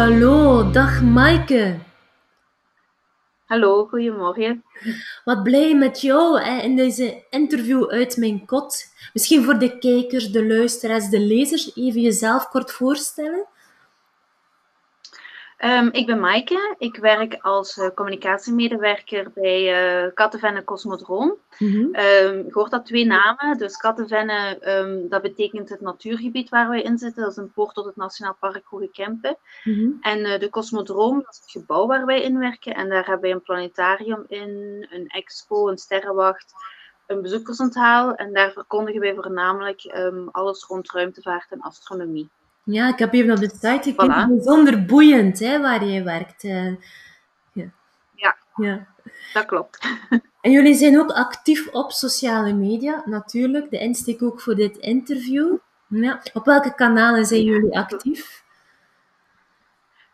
Hallo, dag Maaike. Hallo, goedemorgen. Wat blij met jou hè, in deze interview uit mijn kot. Misschien voor de kijkers, de luisteraars, de lezers, even jezelf kort voorstellen. Um, ik ben Maaike. Ik werk als uh, communicatiemedewerker bij uh, Kattenvenne Cosmodroom. Mm -hmm. um, je hoort dat twee namen. Dus Kattenvenne, um, dat betekent het natuurgebied waar wij in zitten. Dat is een poort tot het Nationaal Park Hoge Kempen. Mm -hmm. En uh, de Cosmodroom, dat is het gebouw waar wij in werken. En daar hebben wij een planetarium in, een expo, een sterrenwacht, een bezoekersonthaal. En daar verkondigen wij voornamelijk alles rond ruimtevaart en astronomie. Ja, ik heb even op de site gekeken. Voilà. Bijzonder boeiend hè, waar jij werkt. Uh, ja. ja. ja, dat klopt. En jullie zijn ook actief op sociale media, natuurlijk. De insteek ook voor dit interview. Ja. Op welke kanalen zijn jullie actief?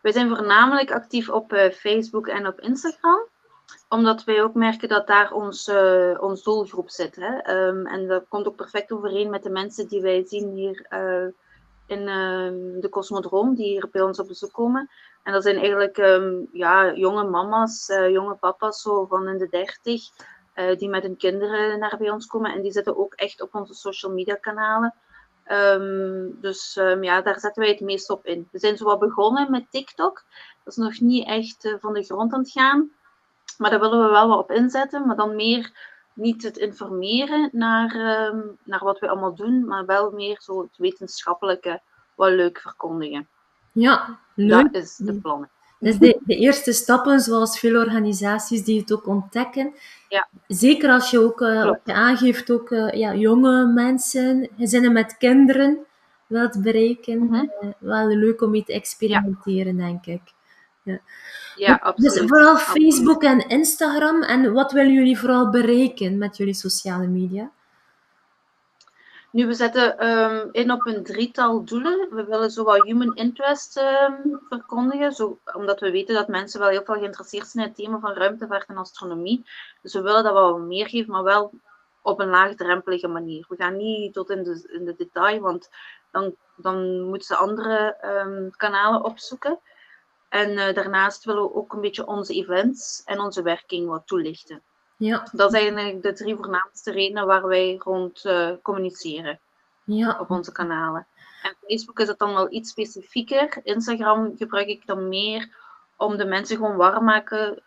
Wij zijn voornamelijk actief op uh, Facebook en op Instagram omdat wij ook merken dat daar ons, uh, ons doelgroep zit. Hè? Um, en dat komt ook perfect overeen met de mensen die wij zien hier uh, in uh, de Cosmodroom, die hier bij ons op bezoek komen. En dat zijn eigenlijk um, ja, jonge mama's, uh, jonge papa's, zo van in de dertig, uh, die met hun kinderen naar bij ons komen. En die zitten ook echt op onze social media kanalen. Um, dus ja, daar zetten wij het meest op in. We zijn zo begonnen met TikTok. Dat is nog niet echt van de grond aan het gaan. Maar daar willen we wel wat op inzetten. Maar dan meer niet het informeren naar, um, naar wat we allemaal doen, maar wel meer zo het wetenschappelijke wat leuk verkondigen. Ja, leuk. Dat is de plan. Dus de, de, eerste stappen, zoals veel organisaties die het ook ontdekken. Ja. Zeker als je ook uh, je aangeeft, ook uh, ja, jonge mensen, gezinnen met kinderen wilt bereiken. Mm -hmm. uh, wel leuk om mee te experimenteren, ja. denk ik. Ja. Ja, absoluut. Dus vooral Facebook en Instagram. En wat willen jullie vooral bereiken met jullie sociale media? Nu, we zetten um, in op een drietal doelen. We willen zowel human interest um, verkondigen, zo, omdat we weten dat mensen wel heel veel geïnteresseerd zijn in het thema van ruimtevaart en astronomie. Dus we willen dat wel meer geven, maar wel op een laagdrempelige manier. We gaan niet tot in de, in de detail, want dan, dan moeten ze andere um, kanalen opzoeken. En uh, daarnaast willen we ook een beetje onze events en onze werking wat toelichten. Ja. Dat zijn eigenlijk de drie voornaamste redenen waar wij rond uh, communiceren ja. op onze kanalen. En Facebook is het dan wel iets specifieker. Instagram gebruik ik dan meer om de mensen gewoon warm maken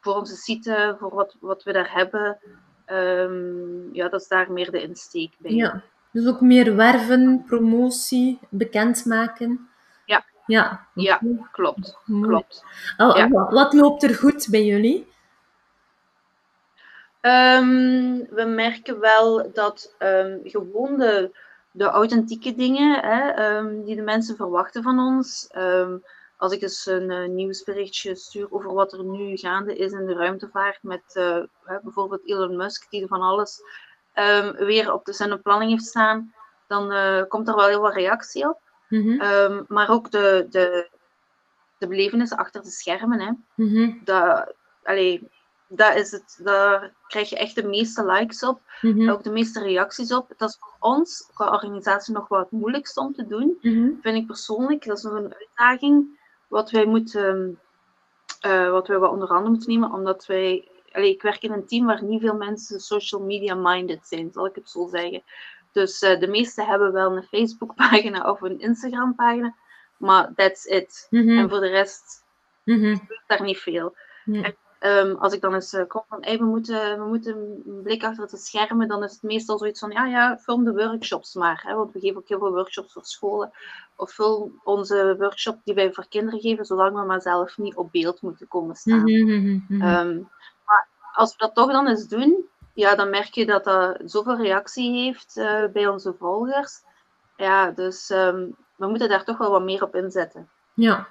voor onze site, voor wat, wat we daar hebben. Um, ja, dat is daar meer de insteek bij. Ja, dus ook meer werven, promotie, bekendmaken. Ja, ja klopt. klopt. Oh, ja. Wat loopt er goed bij jullie? Um, we merken wel dat um, gewoon de, de authentieke dingen hè, um, die de mensen verwachten van ons. als ik eens een uh, nieuwsberichtje stuur over wat er nu gaande is in de ruimtevaart met uh, bijvoorbeeld Elon Musk, die van alles weer op de planning heeft staan, dan uh, komt er wel heel wat reactie op. Mm -hmm. um, maar ook de, de, de belevenissen achter de schermen. Hè. Mm -hmm. dat, allee, dat is het, daar krijg je echt de meeste likes op. Mm -hmm. Ook de meeste reacties op. Dat is voor ons, qua organisatie, nog wat moeilijkst om te doen. Vind ik persoonlijk. Dat is nog een uitdaging. Wat wij moeten, uh, wat wij wat onder andere moeten nemen. Omdat wij, allee, ik werk in een team waar niet veel mensen social media minded zijn, zal ik het zo zeggen. Dus uh, de meesten hebben wel een Facebookpagina of een Instagram-pagina, maar that's it. Mhm. Mm -hmm. En voor de rest mm -hmm. gebeurt daar niet veel. En, um, als ik dan eens uh, kom van, hey, we, moeten, we moeten een blik achter de schermen, dan is het meestal zoiets van, ja, ja, film de workshops maar. Hè, want we geven ook heel veel workshops voor scholen. Of film onze workshop die wij voor kinderen geven, zolang we maar zelf niet op beeld moeten komen staan. -hmm. um, maar als we dat toch dan eens doen, ja, dan merk je dat dat zoveel reactie heeft uh, bij onze volgers. Ja, dus um, we moeten daar toch wel wat meer op inzetten. Ja.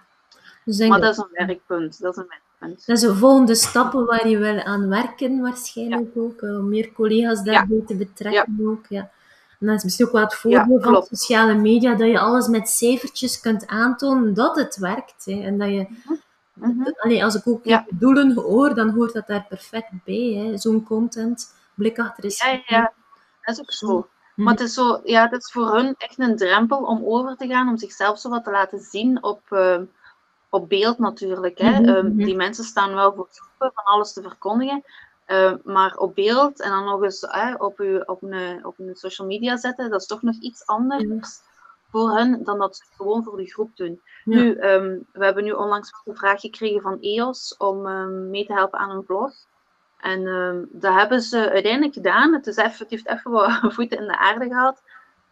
Dus maar dat is een werkpunt. Dat is een werkpunt. Dat is de volgende stappen waar je wel aan werken waarschijnlijk ja. ook. Uh, meer collega's daarbij ja. te betrekken ja. ook. Ja. En dat is misschien ook wel het voordeel van sociale media, dat je alles met cijfertjes kunt aantonen dat het werkt. Hè. En dat je... Mm -hmm. Allee, als ik ook ja. doelen hoor, dan hoort dat daar perfect bij. Zo'n content, blik achter de ja, ja, dat is ook zo. Mm -hmm. Maar het is, zo, ja, het is voor hun echt een drempel om over te gaan, om zichzelf zo wat te laten zien op, uh, op beeld natuurlijk. Hè. Mhm, Ehm, mhm. die mensen staan wel voor groepen van alles te verkondigen. Ehm, maar op beeld en dan nog eens op, uw, op, een, op een social media zetten, dat is toch nog iets anders voor hen dan dat ze het gewoon voor de groep doen. Ja. Nu, ehm, we hebben nu onlangs een vraag gekregen van EOS om ehm, mee te helpen aan een vlog. En ehm, dat hebben ze uiteindelijk gedaan. Het, is even, het heeft even wat voeten in de aarde gehad.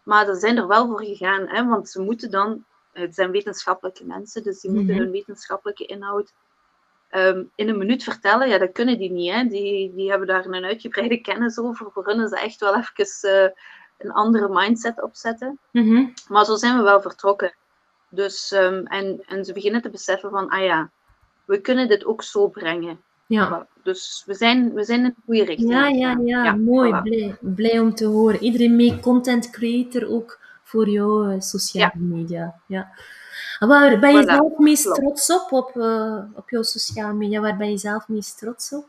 Maar ze zijn er wel voor gegaan. Hè, want ze moeten dan, het zijn wetenschappelijke mensen, dus die moeten Mhm. hun wetenschappelijke inhoud in een minuut vertellen. Ja, dat kunnen die niet. Hè. Die, die hebben daar een uitgebreide kennis over. Voor hun is dat echt wel even eh, een andere mindset opzetten. Mhm. Maar zo zijn we wel vertrokken. Dus, ehm, en, en ze beginnen te beseffen van, ah ja, we kunnen dit ook zo brengen. Ja. Dus we zijn, we zijn in de goede richting. Ja, ja, ja, mooi. voilà. Blij, blij om te horen. Iedereen mee content creator ook voor jouw eh, sociale media. Ja. Waar ben je Voilà, zelf meest klopt. trots op, op, eh, op jouw sociale media? Waar ben je zelf meest trots op?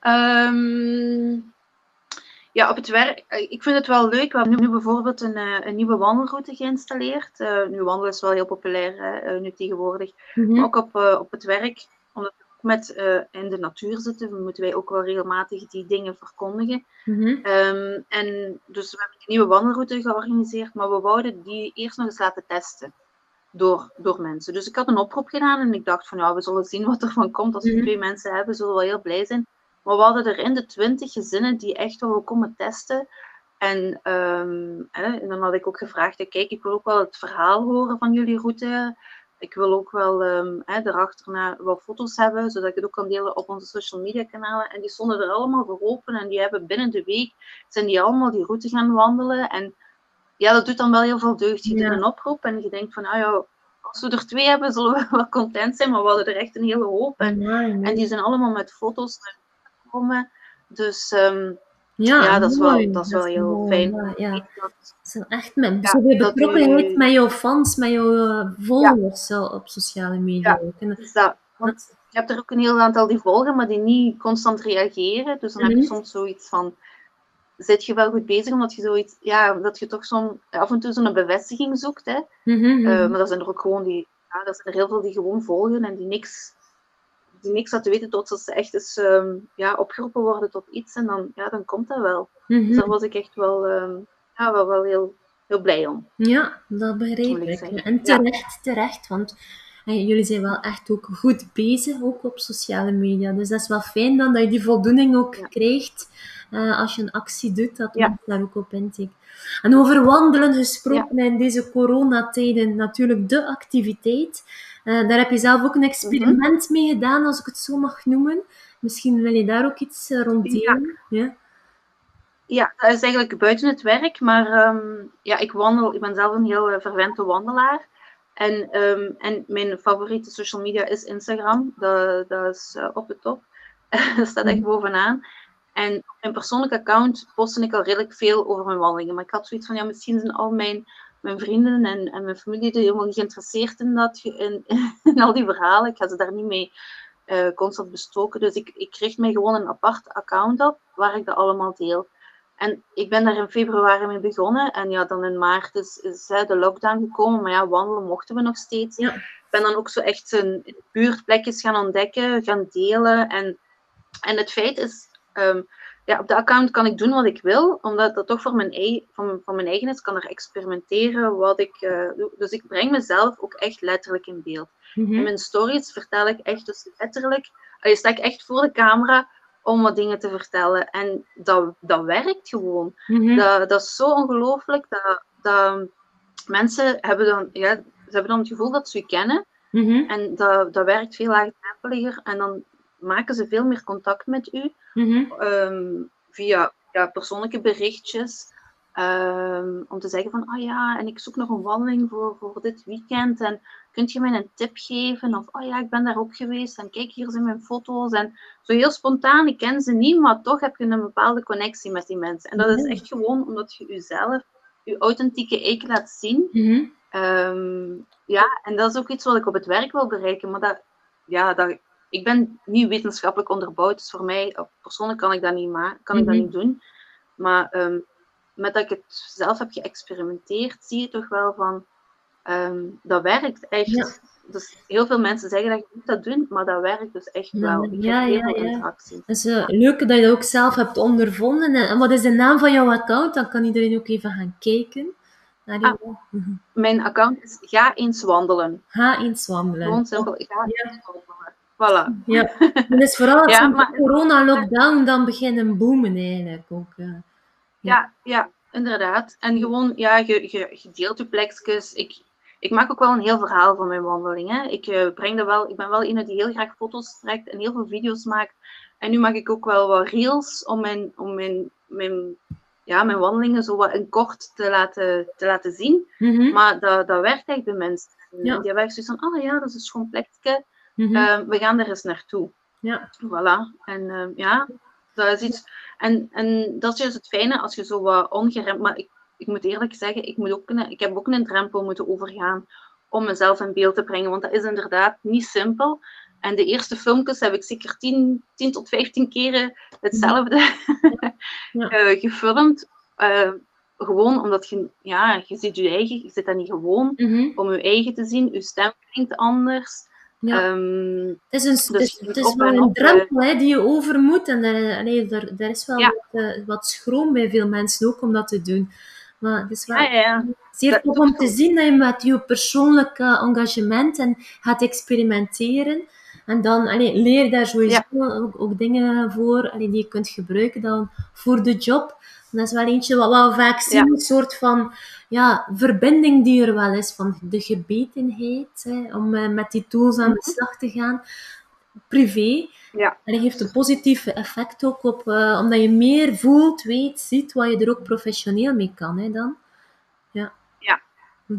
Ehm, ja, op het werk. eh, Ik vind het wel leuk. We hebben nu bijvoorbeeld een, eh, een nieuwe wandelroute geïnstalleerd. Eh, nu wandelen is wel heel populair hè, nu tegenwoordig. Mhm. Maar ook op, op het werk, omdat we ook met in de natuur zitten, moeten wij ook wel regelmatig die dingen verkondigen. Mhm. Ehm, en dus we hebben een nieuwe wandelroute georganiseerd, maar we wouden die eerst nog eens laten testen door, door mensen. Dus ik had een oproep gedaan en ik dacht van ja, we zullen zien wat er van komt. Als we Mhm. twee mensen hebben, zullen we wel heel blij zijn. Maar we hadden er in de twintig gezinnen die echt wel komen testen. En, hè, en dan had ik ook gevraagd, kijk, ik wil ook wel het verhaal horen van jullie route. Ik wil ook wel ehm hè, daarachterna wel foto's hebben, zodat ik het ook kan delen op onze social media kanalen. En die stonden er allemaal voor open en die hebben binnen de week, zijn die allemaal die route gaan wandelen. En ja, dat doet dan wel heel veel deugd. Je Ja. doet een oproep en je denkt van, ah ja, als we er twee hebben, zullen we wel content zijn. Maar we hadden er echt een hele hoop. En, en die zijn allemaal met foto's naar Dus ehm, ja, ja, dat is wel- dat is wel heel fijn. Ja, ja. dat- Zo echt met Ja, dat betrokkenheid u- met jouw fans, met jouw eh, volgers zo, op sociale media. Ja. is dat. Want je hebt er ook een heel aantal die volgen, maar die niet constant reageren. Dus dan heb Mhm. je soms zoiets van, zit je wel goed bezig? Omdat je zoiets, ja, dat je toch zo'n, af en toe zo'n bevestiging zoekt. Hè? Mhm, mhm. Eh, maar er zijn er ook gewoon die, ja, er zijn er heel veel die gewoon volgen en die niks, die niks laten weten tot ze echt eens ehm, ja, opgeroepen worden tot iets. En dan, ja, dan komt dat wel. Mhm. Dus daar was ik echt wel, ehm, ja, wel, wel heel, heel blij om. Ja, dat begrijp ik. En terecht, terecht, want eh, jullie zijn wel echt ook goed bezig, ook op sociale media. Dus dat is wel fijn dan dat je die voldoening ook Ja. krijgt eh, als je een actie doet, dat Ja. mensen daar ook op intikt. En over wandelen gesproken in deze coronatijden, natuurlijk de activiteit. Eh, daar heb je zelf ook een experiment mee gedaan, als ik het zo mag noemen. Misschien wil je daar ook iets eh, rond Ja. delen. Ja. Ja, dat is eigenlijk buiten het werk, maar ehm, ja, ik wandel, ik ben zelf een heel eh, verwente wandelaar. En, ehm, en mijn favoriete social media is Instagram. Dat, dat is op de top. dat staat echt Mhm. bovenaan. En op mijn persoonlijke account postte ik al redelijk veel over mijn wandelingen. Maar ik had zoiets van, ja, misschien zijn al mijn, mijn vrienden en, en mijn familie er helemaal niet geïnteresseerd in, dat, in, in al die verhalen. Ik ga ze daar niet mee eh, constant bestoken. Dus ik, ik richt mij gewoon een apart account op, waar ik dat allemaal deel. En ik ben daar in februari mee begonnen. En ja, dan in maart is, is hè, de lockdown gekomen. Maar ja, wandelen mochten we nog steeds. Ja. Ik ben dan ook zo echt een buurtplekjes gaan ontdekken, gaan delen. En, en het feit is, ehm, ja, op de account kan ik doen wat ik wil. Omdat dat toch voor mijn, ei- van, van mijn eigen is. Ik kan er experimenteren wat ik eh, doe. Dus ik breng mezelf ook echt letterlijk in beeld. Mhm. In mijn stories vertel ik echt dus letterlijk, je sta ik echt voor de camera om wat dingen te vertellen. En dat, dat werkt gewoon. Mhm. Dat, dat is zo ongelooflijk. Dat, dat mensen hebben dan, ja, ze hebben dan het gevoel dat ze u kennen. Mhm. En dat, dat werkt veel laagdrempeliger. En dan maken ze veel meer contact met u Mhm. ehm, via ja, persoonlijke berichtjes. ehm, om te zeggen van, ah ja, en ik zoek nog een wandeling voor, voor dit weekend. En kunt je mij een tip geven? Of, oh ja, ik ben daar ook geweest. En kijk, hier zijn mijn foto's. En zo heel spontaan, ik ken ze niet, maar toch heb je een bepaalde connectie met die mensen. En dat is echt gewoon omdat je jezelf, je authentieke ik laat zien. Mhm. Ehm, ja, en dat is ook iets wat ik op het werk wil bereiken. Maar dat, ja, dat, ik ben niet wetenschappelijk onderbouwd, dus voor mij eh, persoonlijk kan ik dat niet, kan ik dat Mhm. niet doen. Maar ehm, met dat ik het zelf heb geëxperimenteerd, zie je toch wel van, Ehm, dat werkt echt. Dus heel veel mensen zeggen dat je moet dat doen, maar dat werkt dus echt wel. Ik ja, heb heel veel interactie. Het is uh, leuk dat je dat ook zelf hebt ondervonden. En wat is de naam van jouw account? Dan kan iedereen ook even gaan kijken. Ah, mijn account is Ga eens wandelen. Ga eens wandelen. Gewoon simpel, ga eens wandelen. Voilà. Ja, dat is vooral ja, maar, corona-lockdown dan beginnen boomen eigenlijk ook. Uh, ja. ja, ja, inderdaad. En gewoon, ja, je, je, je deelt je plekjes. Ik, ik maak ook wel een heel verhaal van mijn wandelingen. Ik, uh, breng dat wel, ik ben wel iemand die heel graag foto's trekt en heel veel video's maakt. En nu maak ik ook wel wat reels om mijn, om mijn, mijn, ja, mijn wandelingen zo wat in kort te laten, te laten zien. Mhm. Maar dat, dat werkt echt bij mensen. Ja. Die hebben zoiets van, oh ja, dat is een schoon plekje. Mm we gaan er eens naartoe. Ja. Voilà. En uh, ja, dat is iets... En, en dat is juist het fijne als je zo wat ongeremd... Maar ik ik moet eerlijk zeggen, ik, moet ook ik heb ook een drempel moeten overgaan om mezelf in beeld te brengen. Want dat is inderdaad niet simpel. En de eerste filmpjes heb ik zeker 10, 10 tot 15 keren hetzelfde ja. uh, gefilmd. Uh, gewoon omdat je, ja, je ziet je eigen, je zit daar niet gewoon mm om je eigen te zien. Je stem klinkt anders. Ja. Um, het is, een, dus het is, wel een drempel hè, die je over moet. En daar, allee, daar, daar is wel ja. wat, uh, wat schroom bij veel mensen ook om dat te doen. Maar het is wel ja, ja. zeer tof om te zien dat je met je persoonlijke engagement en gaat experimenteren. En dan allee, leer daar sowieso ook, ook, dingen voor allee, die je kunt gebruiken dan voor de job. En dat is wel eentje wat we vaak zien, een soort van ja, verbinding die er wel is van de gebetenheid, hè, om uh, met die tools aan de mhm. slag te gaan, privé. Ja. En dat heeft een positief effect ook op, uh, omdat je meer voelt, weet, ziet, wat je er ook professioneel mee kan, hè, dan. Ja. Ja,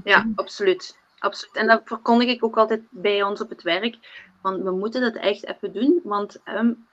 ja absoluut. absoluut. En dat verkondig ik ook altijd bij ons op het werk. Want we moeten dat echt even doen. Want, um,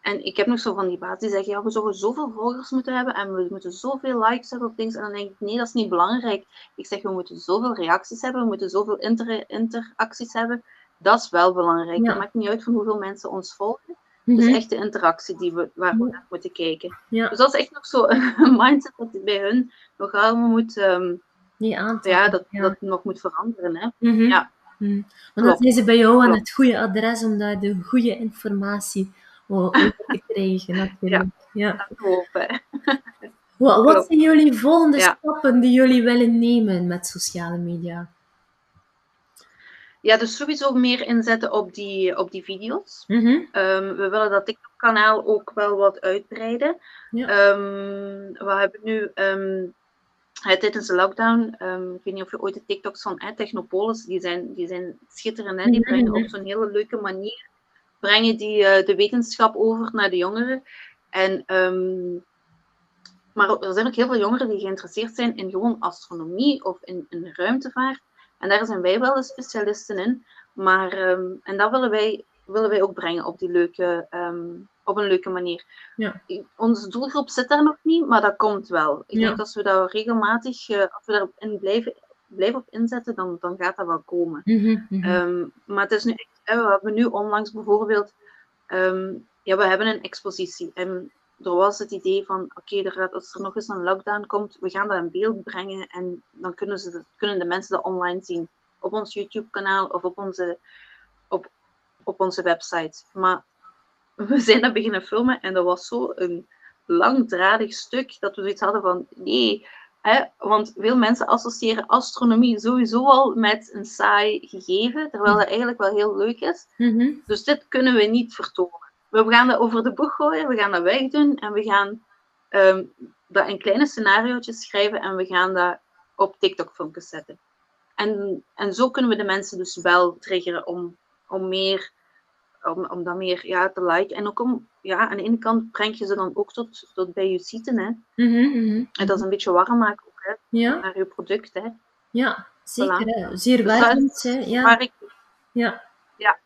en ik heb nog zo van die baas die zeggen, ja, we zouden zoveel volgers moeten hebben en we moeten zoveel likes hebben op dingen. En dan denk ik, nee, dat is niet belangrijk. Ik zeg, we moeten zoveel reacties hebben, we moeten zoveel inter interacties hebben dat is wel belangrijk. Ja. Het maakt niet uit van hoeveel mensen ons volgen. Het is mhm. echt de interactie die we, waar we naar moeten kijken. Ja. Dus dat is echt nog zo een mindset dat bij hun nog allemaal moet, um, ja, dat, dat nog moet veranderen. Hè? Mhm. Ja. Mm. Want dat is bij jou aan het goede adres om daar de goede informatie over te krijgen. Natuurlijk. Ja, ja. hopen. Wat, wat zijn jullie volgende stappen die jullie willen nemen met sociale media? Ja, dus sowieso meer inzetten op die, op die video's. Mhm. Ehm, we willen dat TikTok-kanaal ook wel wat uitbreiden. Ja. Um, we hebben nu um, tijdens de lockdown, ik weet niet of je ooit de TikToks van eh, Technopolis, die zijn, die zijn schitterend. Hè? Die mhm, brengen op zo'n hele leuke manier brengen die, uh, de wetenschap over naar de jongeren. En, maar er zijn ook heel veel jongeren die geïnteresseerd zijn in gewoon astronomie of in, in ruimtevaart. En daar zijn wij wel de specialisten in. Maar, ehm, en dat willen wij, willen wij ook brengen op, die leuke, ehm, op een leuke manier. Ja. Onze doelgroep zit daar nog niet, maar dat komt wel. Ik denk dat als we dat regelmatig, uh, als we daarin blijven, blijven op inzetten, dan, dan gaat dat wel komen. Mm -hmm, maar het is nu echt, we hebben nu onlangs bijvoorbeeld, ja, we hebben een expositie. En er was het idee van, oké, okay, als er nog eens een lockdown komt, we gaan dat in beeld brengen en dan kunnen, ze, kunnen de mensen dat online zien. Op ons YouTube-kanaal of op onze, op, op onze website. Maar we zijn dat beginnen filmen en dat was zo een langdradig stuk dat we zoiets hadden van, nee, hè, want veel mensen associëren astronomie sowieso al met een saai gegeven, terwijl dat eigenlijk wel heel leuk is. Mhm. Dus dit kunnen we niet vertonen we gaan dat over de boeg gooien, we gaan dat wegdoen en we gaan um, dat in kleine scenario's schrijven en we gaan dat op TikTok-filmpjes zetten. En, en zo kunnen we de mensen dus wel triggeren om, om meer, om, om dat meer ja, te liken. En ook om, ja, aan de ene kant breng je ze dan ook tot, tot bij je site, hè. Mm -hmm. En dat is een beetje warm maken ook, hè, ja. naar je product, hè. Ja, zeker. Voilà. Zeer dus hè. Ja. Ik, ja. ja,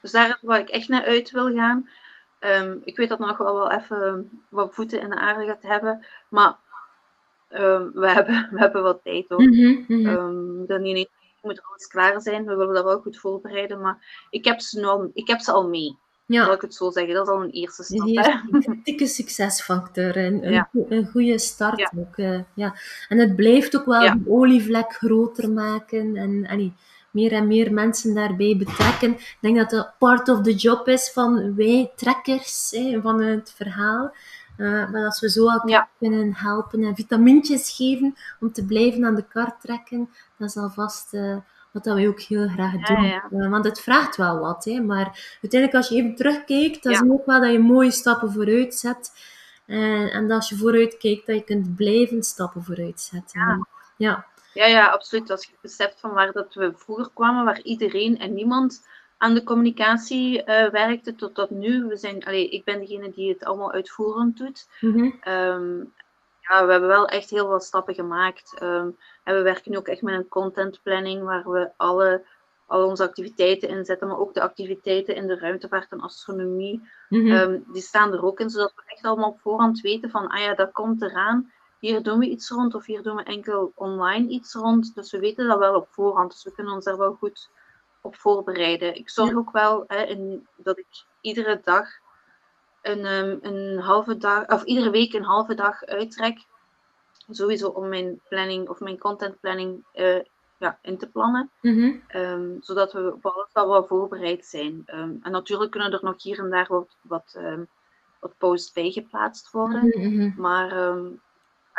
dus daar is waar ik echt naar uit wil gaan. Um, ik weet dat nog wel wel even wat voeten in de aarde gaat hebben, maar um, we, hebben, we hebben wat tijd hoor. Mm -hmm, um, dan niet moet alles klaar zijn, we willen dat wel goed voorbereiden, maar ik heb ze, al, ik heb ze al mee. Ja. Zal ik het zo zeggen? Dat is al een eerste stap. Een dikke succesfactor. Een, een, een goede start ja. ook. Uh, ja. En het blijft ook wel de olievlek groter maken. En, en meer en meer mensen daarbij betrekken. Ik denk dat dat part of the job is van wij trekkers hè, van het verhaal. Uh, maar als we zo elkaar kunnen helpen en vitamintjes geven om te blijven aan de kar trekken, dat is alvast uh, wat dat wij ook heel graag doen. Uh, want het vraagt wel wat, hè, maar uiteindelijk als je even terugkijkt, dan zie je ook wel dat je mooie stappen vooruit zet. En, en als je vooruit kijkt, dat je kunt blijven stappen vooruit zetten. Ja. Ja, ja, absoluut. Als je beseft van waar dat we vroeger kwamen, waar iedereen en niemand aan de communicatie uh, werkte tot, tot nu. We zijn, allee, ik ben degene die het allemaal uitvoerend doet. Mhm. Ehm, ja, we hebben wel echt heel wat stappen gemaakt. Um, en we werken nu ook echt met een content planning waar we alle, al onze activiteiten inzetten, maar ook de activiteiten in de ruimtevaart en astronomie. Mhm. Ehm, die staan er ook in, zodat we echt allemaal op voorhand weten van, ah ja, dat komt eraan hier doen we iets rond of hier doen we enkel online iets rond. Dus we weten dat wel op voorhand. Dus we kunnen ons daar wel goed op voorbereiden. Ik zorg ook wel hè, in, dat ik iedere dag een, um, een halve dag, of iedere week een halve dag uittrek. Sowieso om mijn planning of mijn content planning uh, ja, in te plannen. Mhm. Ehm, zodat we op alles wel wel voorbereid zijn. Um, en natuurlijk kunnen er nog hier en daar wat, wat, wat posts bij geplaatst worden. Mhm, mhm. Maar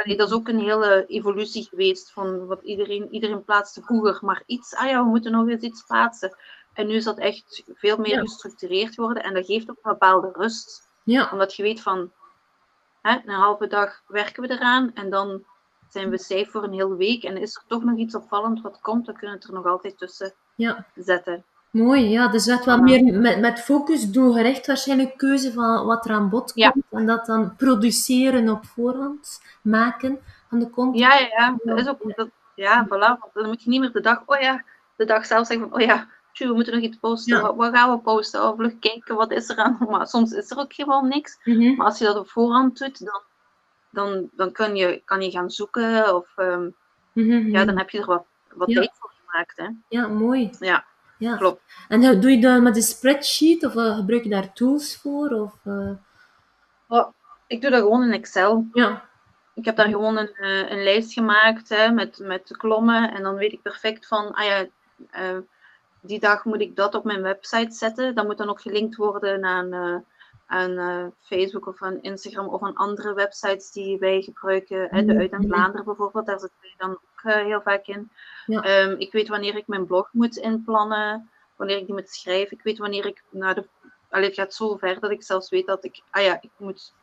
Allee, dat is ook een hele evolutie geweest van wat iedereen, iedereen plaatste vroeger maar iets. Ah ja, we moeten nog eens iets plaatsen. En nu is dat echt veel meer gestructureerd worden en dat geeft ook een bepaalde rust. Ja. Omdat je weet van, hè, een halve dag werken we eraan en dan zijn we safe voor een hele week. En is er toch nog iets opvallend wat komt, dan kunnen we het er nog altijd tussen ja. zetten. Mooi, ja. Dus wat wat meer met, met focus doelgericht waarschijnlijk keuze van wat er aan bod komt. En dat dan produceren op voorhand, maken van de content. Ja, ja, ja. Dat is ook, dat, ja, voilà. Dan moet je niet meer de dag, oh ja, de dag zelf zeggen van, oh ja, we moeten nog iets posten. Wat, wat, gaan we posten? Of vlug kijken, wat is er aan? Maar soms is er ook gewoon niks. Mhm. Maar als je dat op voorhand doet, dan, dan, dan kun je, kan je gaan zoeken. Of um, ja, dan heb je er wat, wat tijd voor gemaakt. Hè. Ja, mooi. Ja. Ja. Klopt. En doe je dat met een spreadsheet of uh, gebruik je daar tools voor? Of, uh... oh, ik doe dat gewoon in Excel. Ja. Ik heb daar gewoon een, uh, een lijst gemaakt hè, met, met de klommen. En dan weet ik perfect van, ah ja, die dag moet ik dat op mijn website zetten. Dat moet dan ook gelinkt worden aan, aan Facebook of aan Instagram of aan andere websites die wij gebruiken. Hè, de Uit en Vlaanderen bijvoorbeeld, daar zitten wij dan ook heel vaak in. Ja. Ehm, ik weet wanneer ik mijn blog moet inplannen, wanneer ik die moet schrijven. Ik weet wanneer ik naar de. Allee, het gaat zo ver dat ik zelfs weet dat ik. Ah ja, ik moet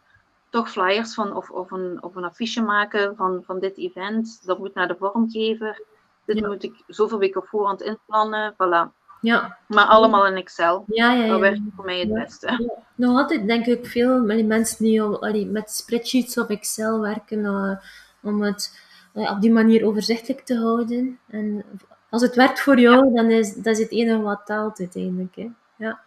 toch flyers van of, of, een, of een affiche maken van, van dit event. Dat moet naar de vormgever. Dit moet ik zoveel weken op voorhand inplannen. Voilà. Ja. Maar allemaal in Excel. Ja, ja, ja. Dat werkt voor mij het beste. Nog altijd denk ik veel met mensen die allee, met spreadsheets of Excel werken uh, om het op die manier overzichtelijk te houden. En als het werkt voor jou, dan is dat is het enige wat telt uiteindelijk. Hè. Ja.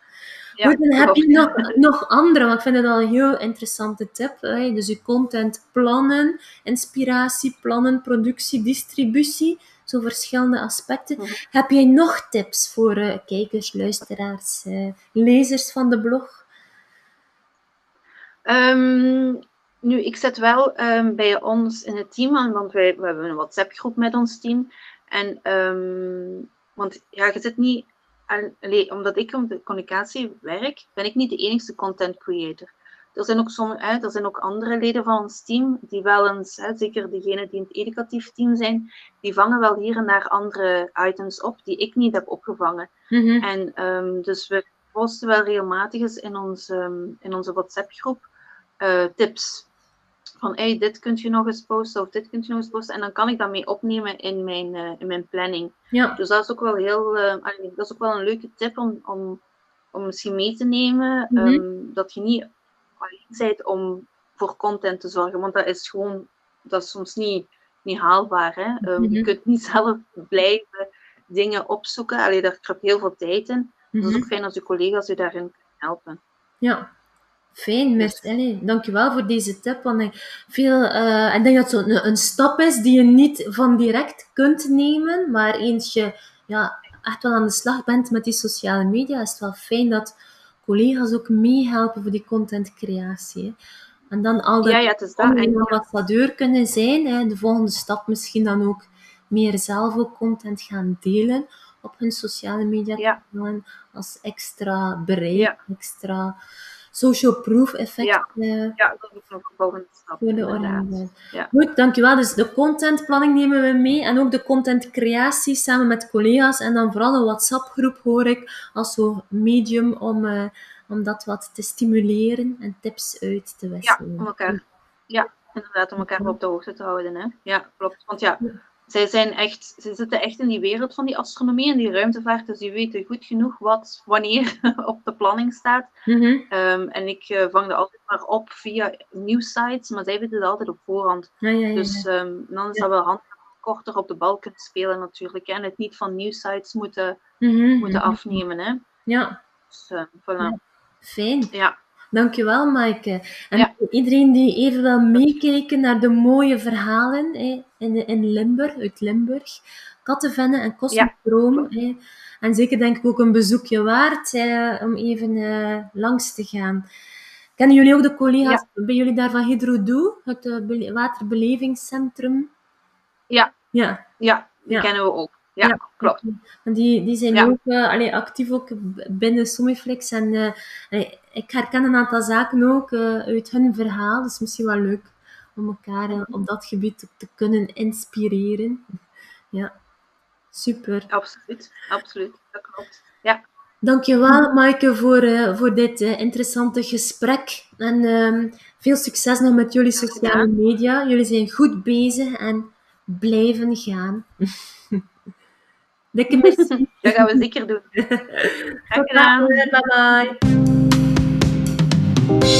Ja, Goed, dan heb je nog, nog andere, want ik vind het al een heel interessante tip. Hè? Dus je content plannen, inspiratie, plannen, productie, distributie. Zo verschillende aspecten. Mhm. Heb jij nog tips voor uh, kijkers, luisteraars, uh, lezers van de blog? Um, nu, ik zet wel um, bij ons in het team aan, want wij, we hebben een WhatsApp-groep met ons team. En, um, want ja, je zit niet, alleen, omdat ik om de communicatie werk, ben ik niet de enige content creator. Er zijn ook, sommige, hè, er zijn ook andere leden van ons team die wel eens, hè, zeker degenen die in het educatief team zijn, die vangen wel hier en daar andere items op die ik niet heb opgevangen. Mm -hmm. En um, dus we posten wel regelmatig eens in, ons, in onze WhatsApp-groep uh, tips van hey, dit kunt je nog eens posten of dit kunt je nog eens posten. En dan kan ik dat mee opnemen in mijn, uh, in mijn planning. Ja. Dus dat is ook wel heel, uh, dat is ook wel een leuke tip om, om, om misschien mee te nemen. Mm -hmm. um, dat je niet alleen bent om voor content te zorgen, want dat is gewoon, dat is soms niet, niet haalbaar. Hè? Um, mm -hmm. Je kunt niet zelf blijven dingen opzoeken. Allee, daar kruipt heel veel tijd in. Mm -hmm. Dus het is ook fijn als je collega's je daarin kunnen helpen. Ja, Fijn, merci. dankjewel voor deze tip. Want ik, veel, uh, ik denk dat het een, een stap is die je niet van direct kunt nemen, maar eens je ja, echt wel aan de slag bent met die sociale media, is het wel fijn dat collega's ook meehelpen voor die contentcreatie. En dan al dat ja, ja, een ambassadeur kunnen zijn. Hè. De volgende stap misschien dan ook meer zelf ook content gaan delen op hun sociale media ja. als extra bereik, extra social proof effect. Ja, uh, ja dat is een volgende stap. Voor de Ja. Goed, dankjewel. Dus de contentplanning nemen we mee en ook de contentcreatie samen met collega's en dan vooral een WhatsApp-groep hoor ik als zo medium om, uh, om dat wat te stimuleren en tips uit te wisselen. Ja, om elkaar, ja inderdaad, om elkaar op de hoogte te houden. Hè? Ja, klopt. Want ja, zij zijn echt, ze zitten echt in die wereld van die astronomie en die ruimtevaart, dus die weten goed genoeg wat wanneer op de planning staat. Mhm. Ehm, en ik uh, vang dat altijd maar op via nieuwsites, maar zij weten het altijd op voorhand. Ja, ja, ja, dus um, dan is dat wel handig korter op de bal kunnen spelen natuurlijk. En het niet van nieuwsites moeten, mhm, moeten afnemen. Hè. Ja. Dus, uh, voilà. Fijn. Ja. Dankjewel, Maaike. En iedereen die even wil meekijken naar de mooie verhalen hè, in, in Limburg, uit Limburg. Kattenvennen en Cosmodroom. Ja. En zeker denk ik ook een bezoekje waard om even uh, langs te gaan. Kennen jullie ook de collega's bij jullie daar van Hydrodoe, het uh, waterbelevingscentrum? Ja. Ja. Ja, die kennen we ook. Ja, klopt. Die, die zijn ook uh, actief ook binnen Somiflex. En uh, ik herken een aantal zaken ook uh, uit hun verhaal. Dus misschien wel leuk om elkaar op dat gebied te, te, kunnen inspireren. Ja, super. Absoluut, absoluut. Dat klopt. Ja. Dankjewel, Maaike, voor, voor dit interessante gesprek. En ehm, veel succes nog met jullie sociale media. Jullie zijn goed bezig en blijven gaan. Dikke merci. Dat gaan we zeker doen. Graag gedaan. Bye bye.